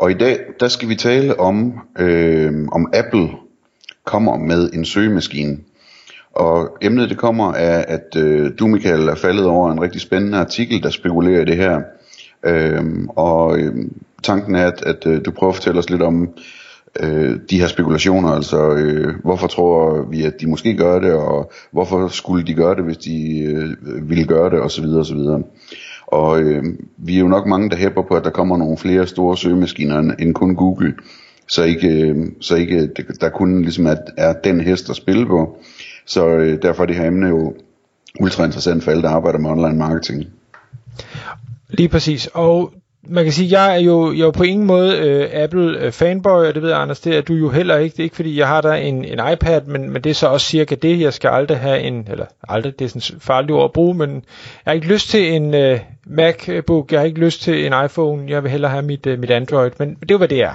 Og i dag, der skal vi tale om, øh, om Apple kommer med en søgemaskine. Og emnet det kommer af, at øh, du Michael er faldet over en rigtig spændende artikel, der spekulerer i det her. Øh, og øh, tanken er, at, at øh, du prøver at fortælle os lidt om øh, de her spekulationer, altså øh, hvorfor tror vi, at de måske gør det, og hvorfor skulle de gøre det, hvis de øh, ville gøre det, osv. osv. Og øh, vi er jo nok mange, der hæpper på, at der kommer nogle flere store søgemaskiner end, kun Google, så ikke, øh, så ikke øh, der kun ligesom er, er den hest at spille på. Så øh, derfor er det her emne jo ultra interessant for alle, der arbejder med online marketing. Lige præcis, og man kan sige, jeg er jo, jeg er jo på ingen måde øh, Apple-fanboy, øh, og det ved jeg, Anders, det er du jo heller ikke. Det er ikke fordi, jeg har der en, en iPad, men, men det er så også cirka det. Jeg skal aldrig have en, eller aldrig, det er sådan farligt ord at bruge, men jeg har ikke lyst til en øh, MacBook, øh, jeg har ikke lyst til en iPhone, jeg vil hellere have mit, øh, mit Android, men det er jo, hvad det er.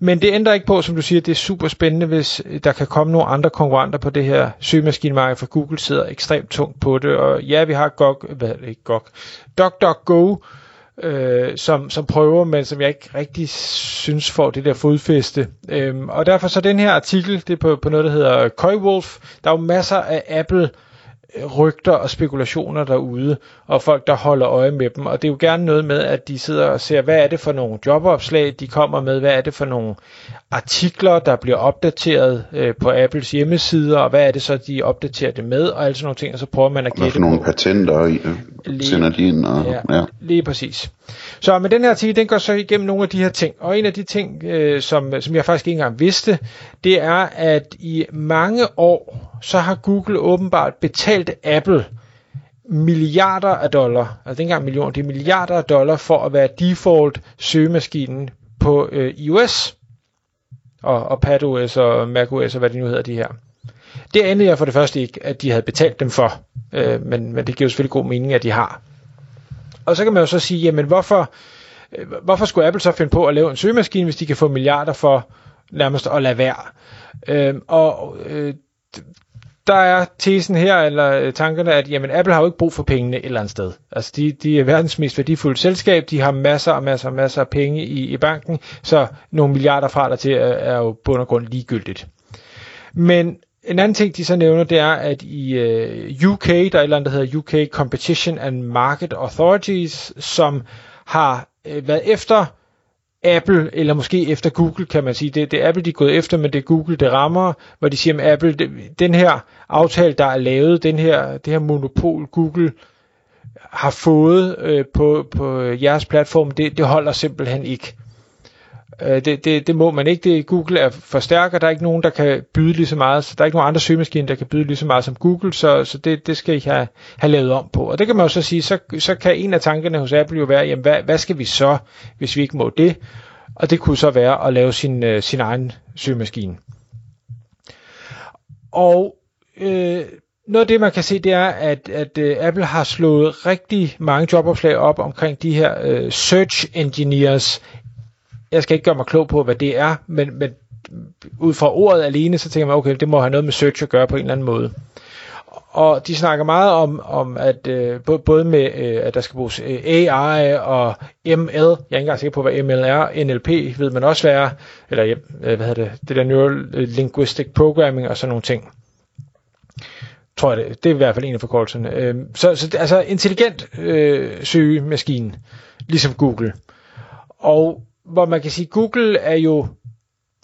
Men det ændrer ikke på, som du siger, det er super spændende, hvis øh, der kan komme nogle andre konkurrenter på det her søgemaskinemarked, for Google sidder ekstremt tungt på det. Og ja, vi har GOG, hvad det ikke GOG, DuckDuckGo, øh, som, som prøver, men som jeg ikke rigtig synes får det der fodfæste. Øhm, og derfor så den her artikel, det er på, på noget, der hedder Coywolf. Der er jo masser af Apple rygter og spekulationer derude, og folk, der holder øje med dem. Og det er jo gerne noget med, at de sidder og ser, hvad er det for nogle jobopslag, de kommer med, hvad er det for nogle artikler, der bliver opdateret øh, på Apples hjemmesider, og hvad er det så, de opdaterer det med, og alle sådan nogle ting, og så prøver man at gætte på. nogle patenter i, lige, sender de ind. Og, ja, ja, lige præcis. Så med den her artikel, den går så igennem nogle af de her ting, og en af de ting, øh, som, som jeg faktisk ikke engang vidste, det er, at i mange år, så har Google åbenbart betalt Apple milliarder af dollar, altså ikke engang millioner, det er milliarder af dollar for at være default søgemaskinen på øh, iOS og, og PadOS og macOS og hvad det nu hedder de her. Det anede jeg for det første ikke, at de havde betalt dem for, øh, men, men det giver jo selvfølgelig god mening, at de har. Og så kan man jo så sige, jamen hvorfor, øh, hvorfor skulle Apple så finde på at lave en søgemaskine, hvis de kan få milliarder for nærmest at lade være? Øh, og øh, der er tesen her, eller øh, tankerne, at jamen, Apple har jo ikke brug for pengene et eller andet sted. Altså, de, de er verdens mest værdifulde selskab, de har masser og masser og masser af penge i, i banken, så nogle milliarder fra der til er, er jo på og grund ligegyldigt. Men en anden ting, de så nævner, det er, at i øh, UK, der er et eller andet, der hedder UK Competition and Market Authorities, som har øh, været efter Apple, eller måske efter Google, kan man sige. Det, det er Apple, de er gået efter, men det er Google, det rammer, hvor de siger, at Apple, det, den her aftale, der er lavet, den her, det her monopol, Google har fået øh, på, på øh, jeres platform, det, det holder simpelthen ikke. Øh, det, det, det må man ikke. Det, Google er for stærk, og der er ikke nogen, der kan byde lige så meget. Så der er ikke nogen andre søgemaskiner, der kan byde lige så meget som Google, så, så det, det skal I have, have lavet om på. Og det kan man jo så sige, så, så kan en af tankerne hos Apple jo være, jamen hvad, hvad skal vi så, hvis vi ikke må det? Og det kunne så være at lave sin, øh, sin egen søgemaskine. Og øh, noget af det, man kan se, det er, at, at øh, Apple har slået rigtig mange jobopslag op omkring de her øh, search engineers jeg skal ikke gøre mig klog på, hvad det er, men, men ud fra ordet alene, så tænker man, okay, det må have noget med search at gøre på en eller anden måde. Og de snakker meget om, om at øh, både med, øh, at der skal bruges øh, AI og ML. Jeg er ikke engang sikker på, hvad ML er. NLP ved man også være. Eller øh, hvad hedder det? Det der Neural øh, Linguistic Programming og sådan nogle ting. Tror jeg det. Det er i hvert fald en af forkortelserne. Øh, så, så altså intelligent øh, søgemaskine, ligesom Google. Og hvor man kan sige, Google er jo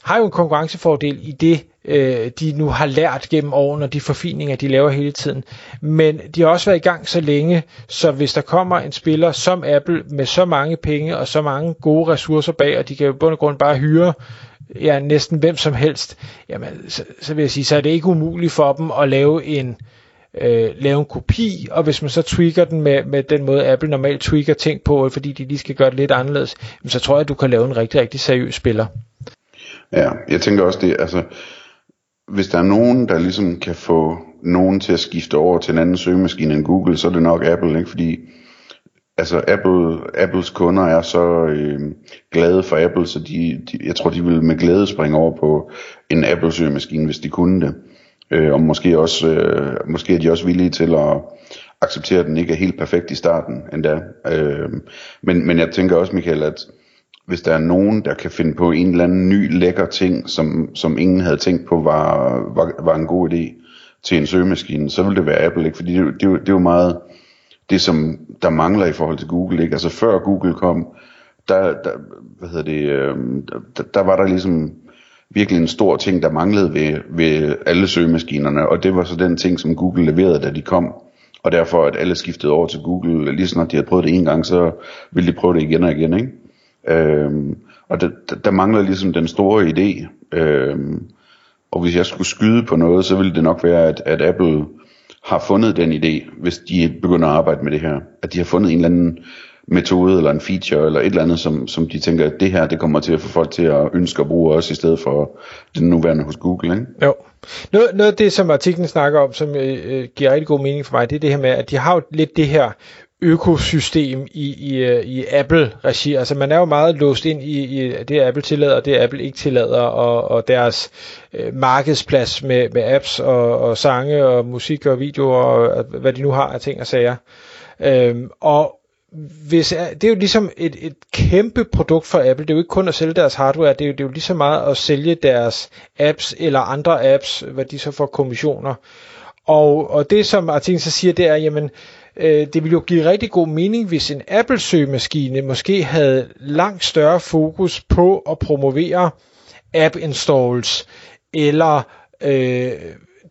har jo en konkurrencefordel i det, øh, de nu har lært gennem årene, og de forfininger, de laver hele tiden. Men de har også været i gang så længe, så hvis der kommer en spiller som Apple med så mange penge og så mange gode ressourcer bag, og de kan jo bund og grund bare hyre ja, næsten hvem som helst, jamen, så, så vil jeg sige, så er det ikke umuligt for dem at lave en, øh, øh, lave en kopi, og hvis man så tweaker den med, med den måde, Apple normalt tweaker ting på, fordi de lige skal gøre det lidt anderledes, så tror jeg, at du kan lave en rigtig, rigtig seriøs spiller. Ja, jeg tænker også det, altså, hvis der er nogen, der ligesom kan få nogen til at skifte over til en anden søgemaskine end Google, så er det nok Apple, ikke? Fordi altså Apple, Apples kunder er så øh, glade for Apple, så de, de, jeg tror, de vil med glæde springe over på en Apple søgemaskine, hvis de kunne det. Øh, og måske, også, øh, måske er de også villige til at acceptere, at den ikke er helt perfekt i starten endda. Øh, men, men jeg tænker også, Michael, at hvis der er nogen, der kan finde på en eller anden ny lækker ting, som, som ingen havde tænkt på var, var, var en god idé til en søgemaskine, så vil det være Apple, ikke? Fordi det, det, det er jo meget det, som der mangler i forhold til Google, ikke? Altså før Google kom, der, der hvad hedder det, øh, der, der var der ligesom virkelig en stor ting, der manglede ved, ved alle søgemaskinerne, og det var så den ting, som Google leverede, da de kom. Og derfor, at alle skiftede over til Google, lige snart de havde prøvet det en gang, så ville de prøve det igen og igen, ikke? Øhm, og der, der mangler ligesom den store idé. Øhm, og hvis jeg skulle skyde på noget, så ville det nok være, at, at Apple har fundet den idé, hvis de begynder at arbejde med det her. At de har fundet en eller anden metode eller en feature eller et eller andet, som, som de tænker, at det her det kommer til at få folk til at ønske at bruge også i stedet for den nuværende hos Google. Ikke? Jo. Noget, noget af det, som artiklen snakker om, som øh, øh giver rigtig god mening for mig, det er det her med, at de har jo lidt det her økosystem i, i, øh, i Apple-regi. Altså man er jo meget låst ind i, i det, Apple tillader, og det Apple ikke tillader, og, og deres øh, markedsplads med, med apps og, og sange og musik og videoer og, og hvad de nu har af ting og sager. Øhm, og hvis, det er jo ligesom et, et kæmpe produkt for Apple. Det er jo ikke kun at sælge deres hardware, det er jo, det er jo lige så meget at sælge deres apps eller andre apps, hvad de så får kommissioner. Og, og det som artiklen så siger, det er, jamen, øh, det ville jo give rigtig god mening, hvis en Apple søgemaskine måske havde langt større fokus på at promovere app installs, eller øh,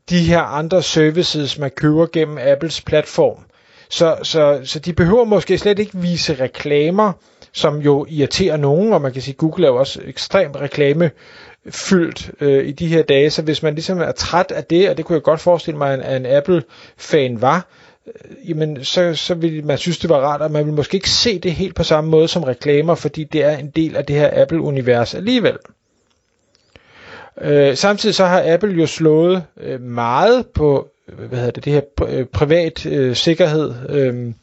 de her andre services, man køber gennem Apples platform. Så, så, så de behøver måske slet ikke vise reklamer, som jo irriterer nogen, og man kan sige, Google er jo også ekstremt reklamefyldt øh, i de her dage, så hvis man ligesom er træt af det, og det kunne jeg godt forestille mig, at en Apple-fan var, øh, jamen så, så vil man synes, det var rart, at man vil måske ikke se det helt på samme måde som reklamer, fordi det er en del af det her Apple-univers alligevel. Øh, samtidig så har Apple jo slået øh, meget på hvad hedder det, det her øh, privat øh, sikkerhed. Øh,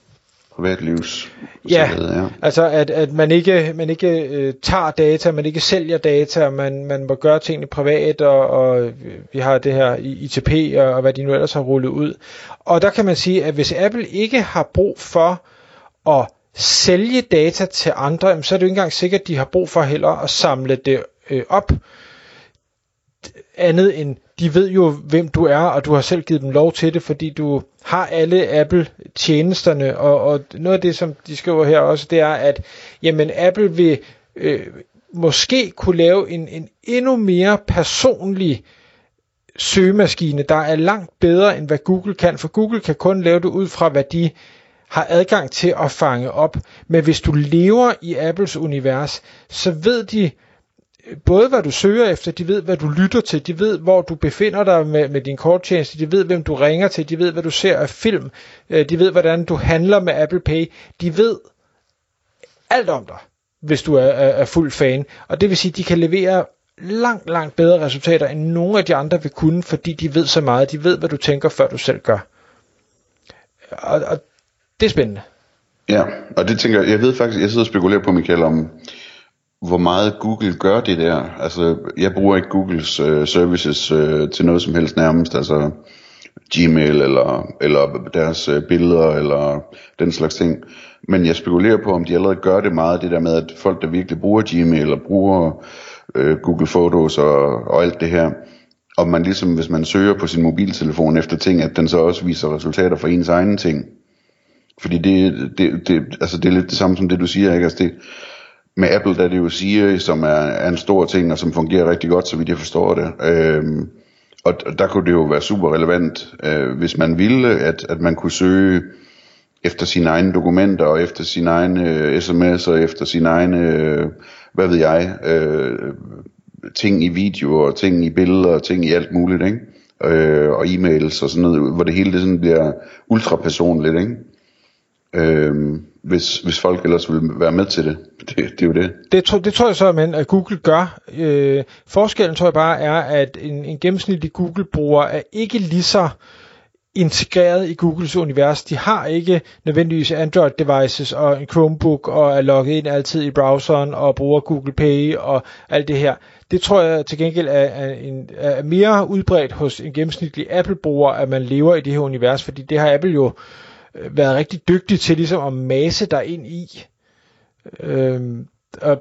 Privatlivs ja, ja, altså at, at man ikke, man ikke øh, tager data, man ikke sælger data, man, man må gøre tingene privat, og, og vi har det her ITP og, og hvad de nu ellers har rullet ud. Og der kan man sige, at hvis Apple ikke har brug for at sælge data til andre, så er det jo ikke engang sikkert, at de har brug for heller at samle det øh, op andet end, de ved jo, hvem du er, og du har selv givet dem lov til det, fordi du har alle Apple-tjenesterne, og, og noget af det, som de skriver her også, det er, at jamen, Apple vil øh, måske kunne lave en, en endnu mere personlig søgemaskine, der er langt bedre, end hvad Google kan, for Google kan kun lave det ud fra, hvad de har adgang til at fange op. Men hvis du lever i Apples univers, så ved de, Øh, både hvad du søger efter, de ved, hvad du lytter til, de ved, hvor du befinder dig med, med din korttjeneste, de ved, hvem du ringer til, de ved, hvad du ser af film, øh, de ved, hvordan du handler med Apple Pay, de ved alt om dig, hvis du er, er, er fuld fan. Og det vil sige, de kan levere langt, langt bedre resultater, end nogen af de andre vil kunne, fordi de ved så meget, de ved, hvad du tænker, før du selv gør. Og, og det er spændende. Ja, og det tænker jeg, jeg ved faktisk, jeg sidder og spekulerer på, Michael, om, hvor meget Google gør det der. Altså, jeg bruger ikke Googles øh, services øh, til noget som helst nærmest, altså Gmail eller, eller deres øh, billeder eller den slags ting. Men jeg spekulerer på, om de allerede gør det meget, det der med, at folk, der virkelig bruger Gmail og bruger øh, Google Photos og, og alt det her, om man ligesom, hvis man søger på sin mobiltelefon efter ting, at den så også viser resultater for ens egne ting. Fordi det, det, det, altså det er lidt det samme som det, du siger, ikke? Altså det, med Apple, der er det jo Siri, som er, er en stor ting, og som fungerer rigtig godt, så vidt jeg forstår det. Øhm, og der kunne det jo være super relevant, øh, hvis man ville, at, at man kunne søge efter sine egne dokumenter, og efter sine egne øh, sms'er, efter sine egne, øh, hvad ved jeg, øh, ting i video, og ting i billeder, og ting i alt muligt, ikke? Øh, og e-mails og sådan noget, hvor det hele det sådan bliver ultra personligt, ikke? Øh, hvis, hvis folk ellers vil være med til det. Det, det er jo det. Det, tror, det tror jeg så, at Google gør. Øh, forskellen tror jeg bare er, at en, en gennemsnitlig Google-bruger er ikke lige så integreret i Googles univers. De har ikke nødvendigvis Android-devices og en Chromebook og er logget ind altid i browseren og bruger Google Pay og alt det her. Det tror jeg til gengæld er, er, en, er mere udbredt hos en gennemsnitlig Apple-bruger, at man lever i det her univers, fordi det har Apple jo øh, Øh, været rigtig dygtig til ligesom at mase der ind i. Øhm,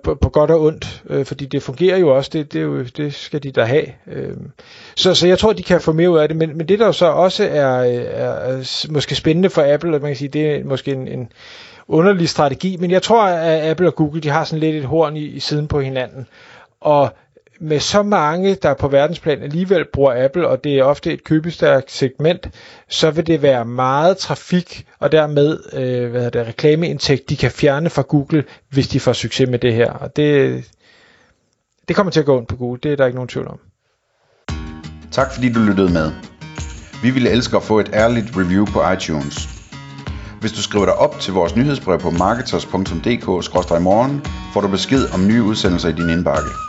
på, på godt og ondt, øh, fordi det fungerer jo også, det, det, er jo, det skal de da have. Øh. Så, så jeg tror, de kan få mere ud af det, men, men det der jo så også er, øh, er, er måske spændende for Apple, at man kan sige, det er måske en, en underlig strategi, men jeg tror, at Apple og Google, de har sådan lidt et horn i, i siden på hinanden, og med så mange, der på verdensplan alligevel bruger Apple, og det er ofte et købestærkt segment, så vil det være meget trafik, og dermed øh, hvad det, reklameindtægt, de kan fjerne fra Google, hvis de får succes med det her. Og det, det kommer til at gå ondt på Google, det er der ikke nogen tvivl om. Tak fordi du lyttede med. Vi ville elske at få et ærligt review på iTunes. Hvis du skriver dig op til vores nyhedsbrev på marketers.dk-morgen, får du besked om nye udsendelser i din indbakke.